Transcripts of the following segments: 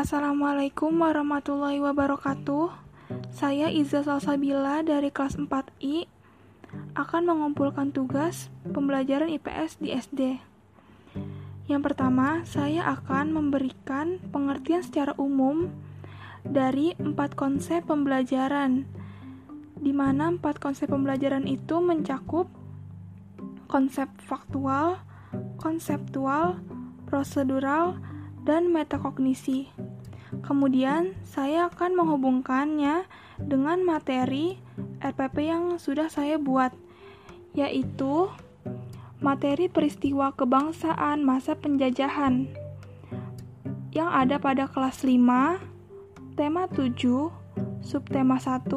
Assalamualaikum warahmatullahi wabarakatuh. Saya Iza Salsabila dari kelas 4I akan mengumpulkan tugas pembelajaran IPS di SD. Yang pertama, saya akan memberikan pengertian secara umum dari empat konsep pembelajaran, di mana empat konsep pembelajaran itu mencakup konsep faktual, konseptual, prosedural, dan metakognisi. Kemudian, saya akan menghubungkannya dengan materi RPP yang sudah saya buat, yaitu materi peristiwa kebangsaan masa penjajahan yang ada pada kelas 5, tema 7, subtema 1,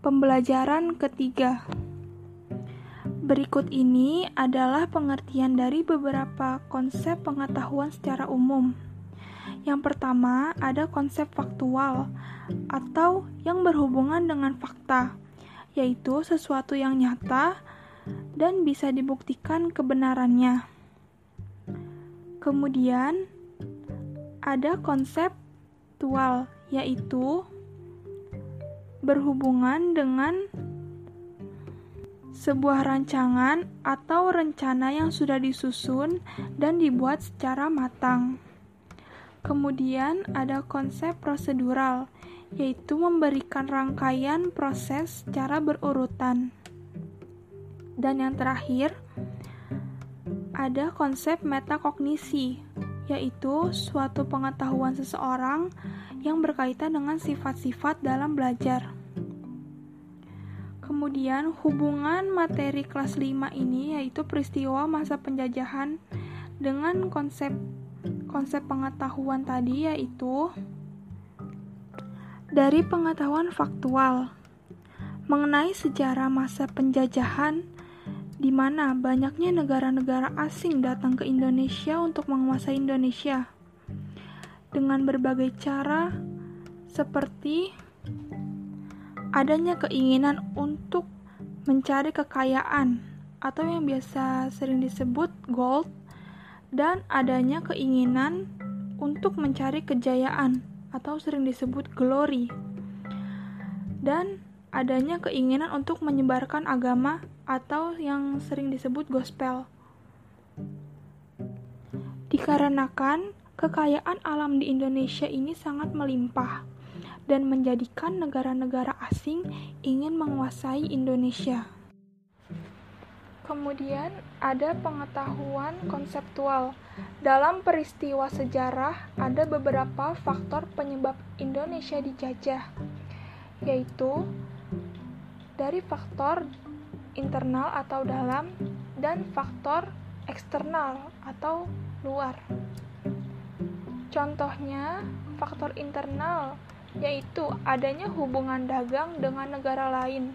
pembelajaran ketiga. Berikut ini adalah pengertian dari beberapa konsep pengetahuan secara umum. Yang pertama, ada konsep faktual atau yang berhubungan dengan fakta, yaitu sesuatu yang nyata dan bisa dibuktikan kebenarannya. Kemudian, ada konsep tual, yaitu berhubungan dengan sebuah rancangan atau rencana yang sudah disusun dan dibuat secara matang. Kemudian ada konsep prosedural, yaitu memberikan rangkaian proses secara berurutan. Dan yang terakhir, ada konsep metakognisi, yaitu suatu pengetahuan seseorang yang berkaitan dengan sifat-sifat dalam belajar. Kemudian hubungan materi kelas 5 ini yaitu peristiwa masa penjajahan dengan konsep konsep pengetahuan tadi yaitu dari pengetahuan faktual mengenai sejarah masa penjajahan di mana banyaknya negara-negara asing datang ke Indonesia untuk menguasai Indonesia. Dengan berbagai cara seperti adanya keinginan untuk mencari kekayaan atau yang biasa sering disebut gold dan adanya keinginan untuk mencari kejayaan atau sering disebut glory dan adanya keinginan untuk menyebarkan agama atau yang sering disebut gospel dikarenakan kekayaan alam di Indonesia ini sangat melimpah dan menjadikan negara-negara asing ingin menguasai Indonesia. Kemudian ada pengetahuan konseptual. Dalam peristiwa sejarah ada beberapa faktor penyebab Indonesia dijajah, yaitu dari faktor internal atau dalam dan faktor eksternal atau luar. Contohnya, faktor internal yaitu adanya hubungan dagang dengan negara lain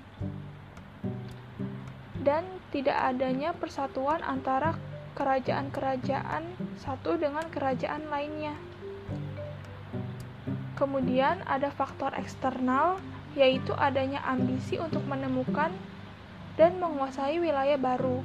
dan tidak adanya persatuan antara kerajaan-kerajaan satu dengan kerajaan lainnya. Kemudian ada faktor eksternal, yaitu adanya ambisi untuk menemukan dan menguasai wilayah baru.